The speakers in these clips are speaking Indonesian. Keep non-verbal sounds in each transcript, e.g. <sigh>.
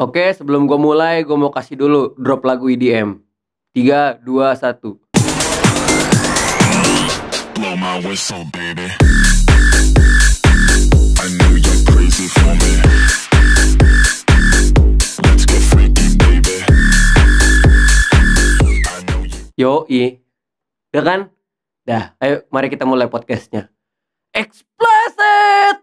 Oke, sebelum gue mulai, gue mau kasih dulu drop lagu EDM. 3, 2, 1. Blow my whistle, baby. I know you're crazy for me. Let's get freaky, baby. I know you. Yoi. Udah kan? Dah, ayo mari kita mulai podcastnya. Explicit!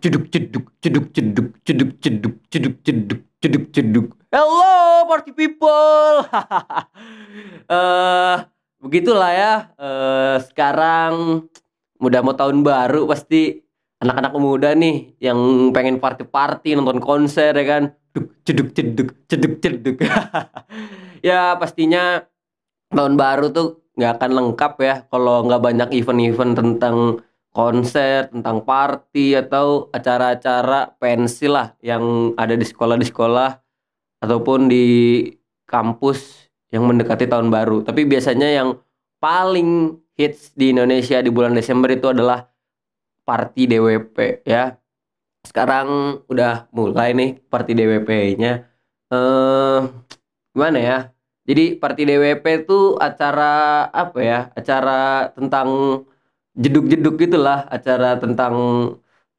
Ceduk, ceduk, ceduk, ceduk, ceduk, ceduk, ceduk, ceduk, ceduk, ceduk. Hello party people. <laughs> Eh, begitulah ya. Eh, sekarang udah mau tahun baru pasti anak-anak muda nih yang pengen party-party nonton konser ya kan. Duk, ceduk, ceduk, ceduk, ceduk. <laughs> ya pastinya tahun baru tuh nggak akan lengkap ya kalau nggak banyak event-event tentang konser, tentang party atau acara-acara pensi lah yang ada di sekolah di sekolah ataupun di kampus yang mendekati tahun baru. Tapi biasanya yang paling hits di Indonesia di bulan Desember itu adalah party DWP ya. Sekarang udah mulai nih party DWP-nya. Eh gimana ya? Jadi party DWP itu acara apa ya? Acara tentang jeduk-jeduk gitulah acara tentang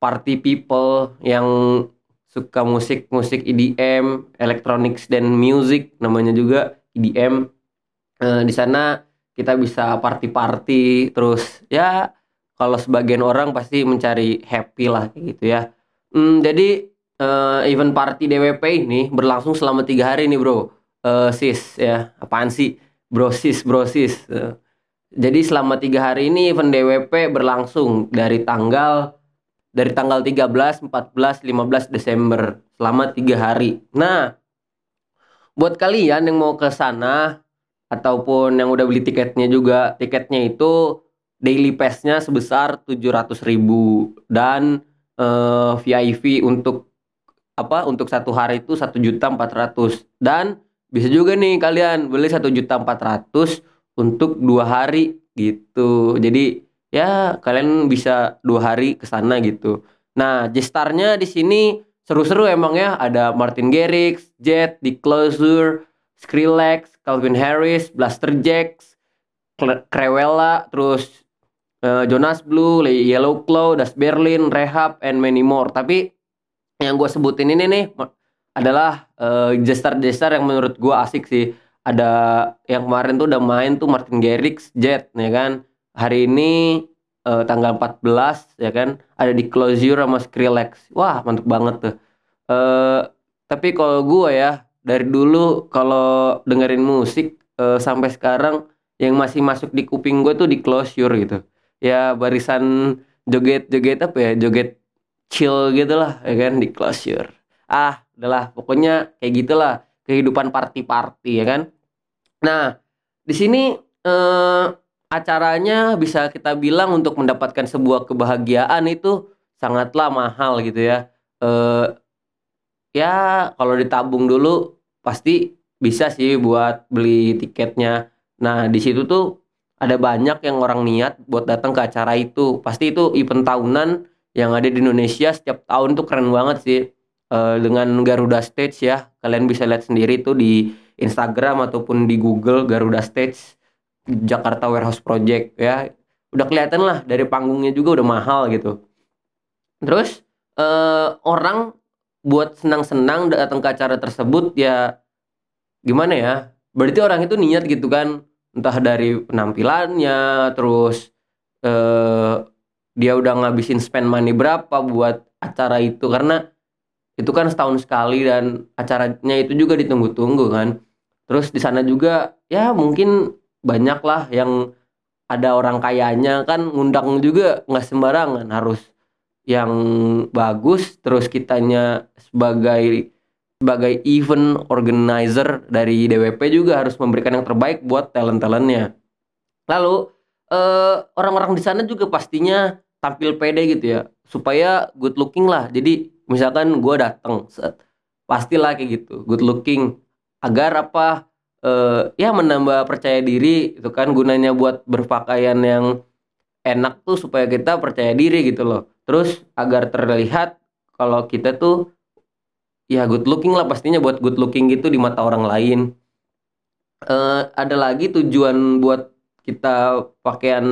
party people yang suka musik-musik EDM, electronics dan music namanya juga EDM. Eh, di sana kita bisa party-party terus ya kalau sebagian orang pasti mencari happy lah gitu ya. Hmm, jadi eh, event party DWP ini berlangsung selama tiga hari nih bro. Eh, sis ya apaan sih bro sis bro sis. Eh, jadi selama tiga hari ini event DWP berlangsung dari tanggal dari tanggal 13, 14, 15 Desember selama tiga hari. Nah, buat kalian yang mau ke sana ataupun yang udah beli tiketnya juga, tiketnya itu daily pass-nya sebesar 700.000 dan eh, VIP untuk apa? Untuk satu hari itu 1.400 dan bisa juga nih kalian beli 1.400 untuk dua hari gitu. Jadi ya kalian bisa dua hari ke sana gitu. Nah, gestarnya di sini seru-seru emang ya. Ada Martin Garrix, Jet, The Closure, Skrillex, Calvin Harris, Blaster Jacks, Crewella, terus eh, Jonas Blue, Yellow Claw, Das Berlin, Rehab, and many more. Tapi yang gue sebutin ini nih adalah eh, gestar-gestar yang menurut gue asik sih ada yang kemarin tuh udah main tuh Martin Garrix Jet ya kan? Hari ini eh, tanggal 14 ya kan? Ada di Closure sama Skrillex. Wah mantep banget tuh. Eh tapi kalau gue ya dari dulu kalau dengerin musik eh, sampai sekarang yang masih masuk di kuping gue tuh di Closure gitu. Ya barisan joget-joget apa ya joget chill gitu lah ya kan di Closure. Ah udahlah pokoknya kayak gitulah kehidupan party-party ya kan. Nah, di sini eh, acaranya bisa kita bilang untuk mendapatkan sebuah kebahagiaan itu sangatlah mahal gitu ya. Eh, ya kalau ditabung dulu pasti bisa sih buat beli tiketnya. Nah, di situ tuh ada banyak yang orang niat buat datang ke acara itu. Pasti itu event tahunan yang ada di Indonesia setiap tahun tuh keren banget sih eh, dengan Garuda Stage ya. Kalian bisa lihat sendiri tuh di Instagram ataupun di Google Garuda Stage Jakarta Warehouse Project ya. Udah kelihatan lah dari panggungnya juga udah mahal gitu. Terus eh, orang buat senang-senang datang ke acara tersebut ya gimana ya? Berarti orang itu niat gitu kan, entah dari penampilannya, terus eh, dia udah ngabisin spend money berapa buat acara itu karena itu kan setahun sekali dan acaranya itu juga ditunggu-tunggu kan. Terus di sana juga ya mungkin banyak lah yang ada orang kayanya kan ngundang juga nggak sembarangan harus yang bagus terus kitanya sebagai sebagai event organizer dari DWP juga harus memberikan yang terbaik buat talent-talentnya. Lalu eh, orang-orang di sana juga pastinya tampil pede gitu ya supaya good looking lah. Jadi misalkan gue datang pastilah kayak gitu. Good looking. Agar apa eh, ya menambah percaya diri itu kan gunanya buat berpakaian yang enak tuh supaya kita percaya diri gitu loh. Terus agar terlihat kalau kita tuh ya good looking lah pastinya buat good looking gitu di mata orang lain. Eh, ada lagi tujuan buat kita pakaian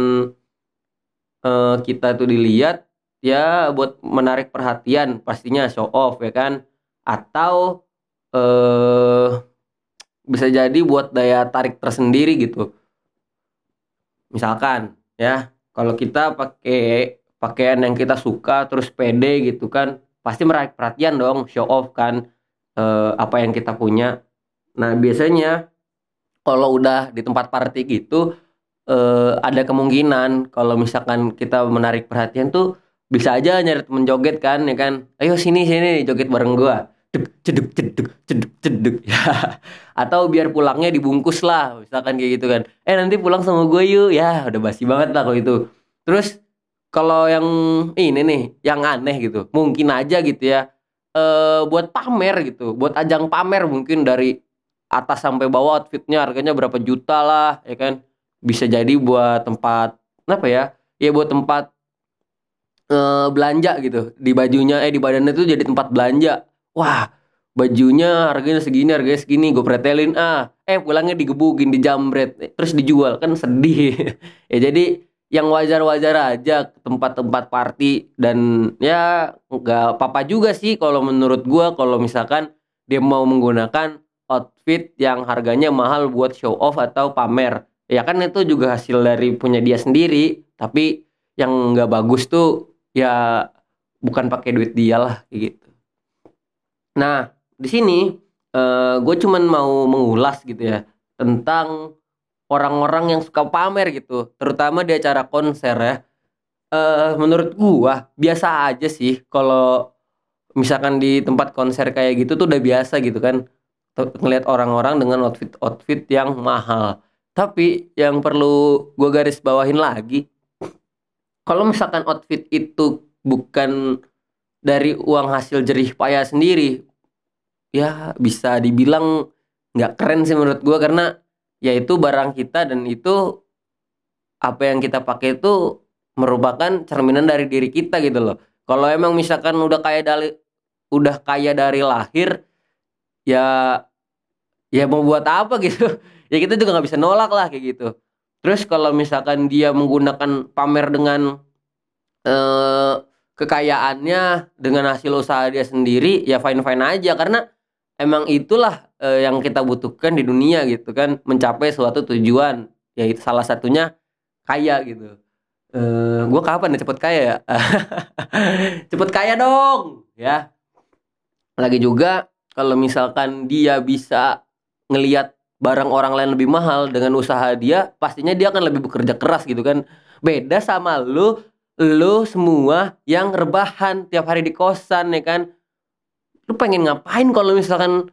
eh, kita tuh dilihat ya buat menarik perhatian pastinya show off ya kan? Atau eh bisa jadi buat daya tarik tersendiri gitu. Misalkan ya kalau kita pakai pakaian yang kita suka terus pede gitu kan pasti menarik perhatian dong show off kan eh, apa yang kita punya. Nah biasanya kalau udah di tempat party gitu eh, ada kemungkinan kalau misalkan kita menarik perhatian tuh bisa aja nyari temen joget kan ya kan? Ayo sini sini joget bareng gua. Duk, ceduk ceduk ceduk ceduk <laughs> ya. Atau biar pulangnya dibungkus lah misalkan kayak gitu kan. Eh nanti pulang sama gue yuk. Ya udah basi banget lah kalau itu. Terus kalau yang ini nih yang aneh gitu. Mungkin aja gitu ya. Eh buat pamer gitu. Buat ajang pamer mungkin dari atas sampai bawah outfitnya harganya berapa juta lah ya kan? Bisa jadi buat tempat apa ya? Ya buat tempat belanja gitu. Di bajunya eh di badannya tuh jadi tempat belanja. Wah bajunya harganya segini harganya segini gue pretelin ah. Eh pulangnya digebukin dijamret eh, terus dijual. Kan sedih. <laughs> Ya jadi yang wajar-wajar aja tempat-tempat party dan ya nggak apa-apa juga sih kalau menurut gua kalau misalkan dia mau menggunakan outfit yang harganya mahal buat show off atau pamer. Ya kan itu juga hasil dari punya dia sendiri. Tapi yang nggak bagus tuh ya bukan pakai duit dia lah gitu. Nah di sini gue cuman mau mengulas gitu ya tentang orang-orang yang suka pamer gitu terutama di acara konser ya. Eh menurut gua biasa aja sih kalau misalkan di tempat konser kayak gitu tuh udah biasa gitu kan ngelihat orang-orang dengan outfit outfit yang mahal. Tapi yang perlu gua garis bawahin lagi kalau misalkan outfit itu bukan dari uang hasil jerih payah sendiri ya bisa dibilang nggak keren sih menurut gua karena ya itu barang kita dan itu apa yang kita pakai itu merupakan cerminan dari diri kita gitu loh. Kalau emang misalkan udah kaya dari udah kaya dari lahir ya ya mau buat apa gitu. <laughs> Ya kita juga nggak bisa nolak lah kayak gitu. Terus kalau misalkan dia menggunakan pamer dengan eh, kekayaannya dengan hasil usaha dia sendiri ya fine fine aja. Karena emang itulah eh, yang kita butuhkan di dunia gitu kan. Mencapai suatu tujuan yaitu salah satunya kaya gitu. Eh gue kapan ya cepet kaya ya? <laughs> Cepet kaya dong ya. Lagi juga kalau misalkan dia bisa ngelihat barang orang lain lebih mahal dengan usaha dia pastinya dia akan lebih bekerja keras gitu kan. Beda sama lu lu semua yang rebahan tiap hari di kosan ya kan. Lu pengen ngapain kalau misalkan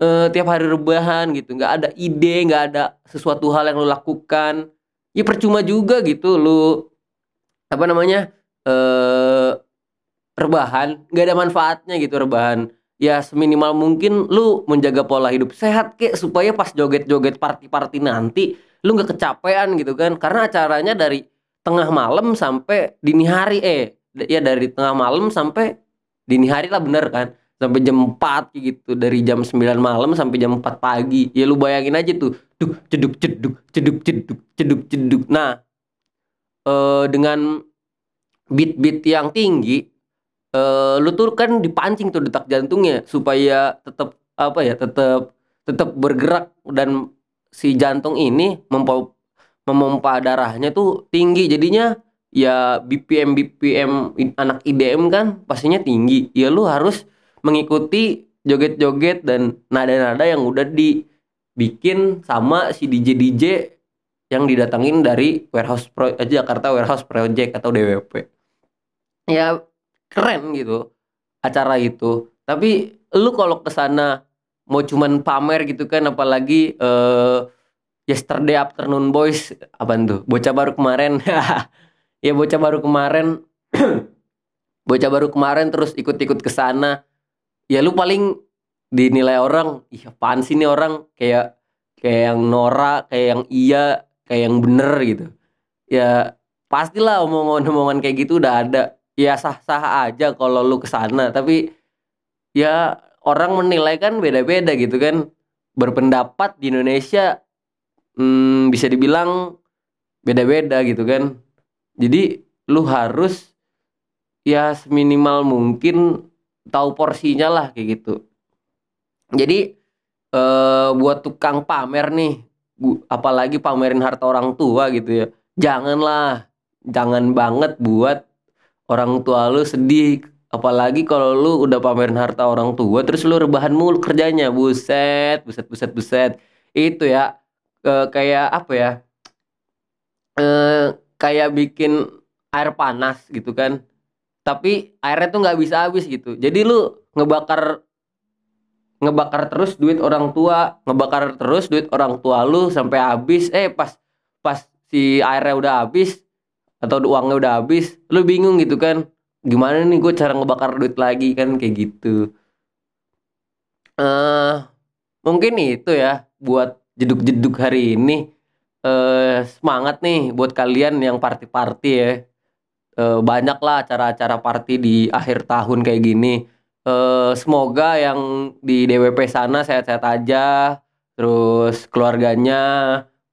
eh, tiap hari rebahan gitu? Nggak ada ide nggak ada sesuatu hal yang lu lakukan. Ya percuma juga gitu lu apa namanya eh rebahan. Nggak ada manfaatnya gitu rebahan ya seminimal mungkin lu menjaga pola hidup sehat kek supaya pas joget-joget party-party nanti lu nggak kecapean gitu kan. Karena acaranya dari tengah malam sampai dini hari eh ya dari tengah malam sampai dini hari lah bener kan. Sampai jam 4 kayak gitu dari jam 9 malam sampai jam 4 pagi. Ya lu bayangin aja tuh duk ceduk ceduk ceduk ceduk ceduk ceduk. Nah eh dengan beat-beat yang tinggi eh lu tuh kan dipancing tuh detak jantungnya supaya tetap apa ya tetap tetap bergerak dan si jantung ini mempa memompa darahnya tuh tinggi. Jadinya ya BPM BPM anak IDM kan pastinya tinggi. Ya lu harus mengikuti joget-joget dan nada-nada yang udah dibikin sama si DJ DJ yang didatangin dari warehouse pro eh, Jakarta Warehouse Project atau DWP ya keren gitu acara itu. Tapi lu kalau ke sana mau cuman pamer gitu kan apalagi eh Yesterday Afternoon Boys apa tuh? Bocah baru kemarin. <laughs> Ya bocah baru kemarin. <clears throat> Bocah baru kemarin terus ikut-ikut ke sana. Ya lu paling dinilai orang ih apaan sih nih orang? Kayak kayak yang norak kayak yang iya kayak yang bener gitu. Ya pastilah omongan-omongan kayak gitu udah ada ya sah-sah aja kalau lu ke sana tapi ya orang menilai kan beda-beda gitu kan. Berpendapat di Indonesia hmm, bisa dibilang beda-beda gitu kan. Jadi lu harus ya seminimal mungkin tahu porsinya lah kayak gitu. Jadi eh buat tukang pamer nih apalagi pamerin harta orang tua gitu ya. Janganlah jangan banget buat orang tua lu sedih. Apalagi kalau lu udah pamerin harta orang tua terus lu rebahan mulu kerjanya. Buset buset buset buset. Itu ya eh, kayak apa ya? Eh kayak bikin air panas gitu kan. Tapi airnya tuh nggak bisa habis gitu. Jadi lu ngebakar ngebakar terus duit orang tua ngebakar terus duit orang tua lu sampai habis. Eh pas pas si airnya udah habis atau uangnya udah habis lu bingung gitu kan. Gimana nih gue cara ngebakar duit lagi kan kayak gitu. Eh mungkin itu ya buat jeduk-jeduk hari ini. Eh semangat nih buat kalian yang party-party ya. Eh, banyak lah acara-acara party di akhir tahun kayak gini. Eh semoga yang di DWP sana sehat-sehat aja terus keluarganya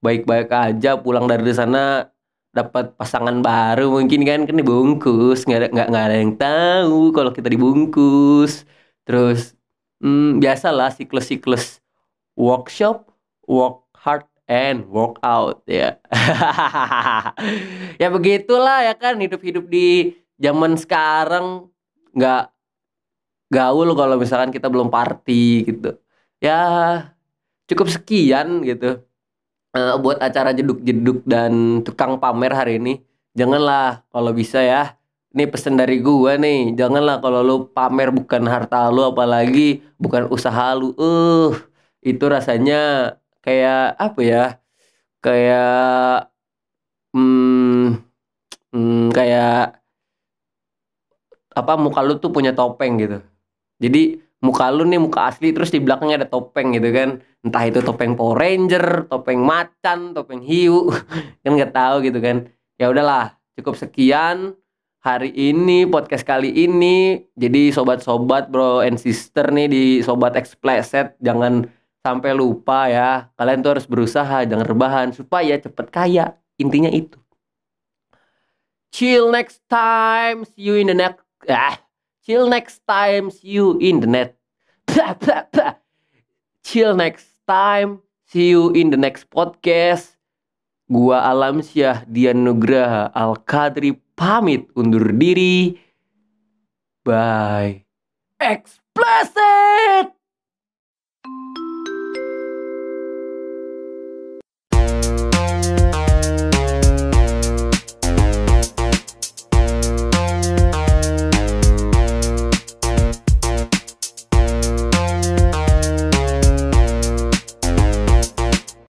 baik-baik aja pulang dari sana dapat pasangan baru mungkin kan kan dibungkus. Nggak ada nggak ada yang tahu kalau kita dibungkus. Terus hmm, biasalah siklus-siklus workshop work hard and work out ya. <laughs> Ya begitulah ya kan hidup-hidup di zaman sekarang. Nggak gaul kalau misalkan kita belum party gitu. Ya cukup sekian gitu eh, buat acara jeduk-jeduk dan tukang pamer hari ini janganlah kalau bisa ya. Ini pesan dari gua nih janganlah kalau lu pamer bukan harta lu apalagi bukan usaha lu. Uh itu rasanya kayak apa ya kayak hmm, hmm, kayak apa muka lu tuh punya topeng gitu. Jadi muka lu nih muka asli terus di belakangnya ada topeng gitu kan entah itu topeng Power Ranger topeng macan topeng hiu <laughs> kan nggak tahu gitu kan. Ya udahlah cukup sekian hari ini podcast kali ini. Jadi sobat-sobat bro and sister nih di sobat explicit jangan sampai lupa ya. Kalian tuh harus berusaha jangan rebahan supaya cepet kaya. Intinya itu. Chill next time see you in the next ah chill next time see you in the net. Chill next time. See you in the next podcast. Gua Alamsyah Dian Nugraha Al Kadri pamit undur diri. Bye. Explicit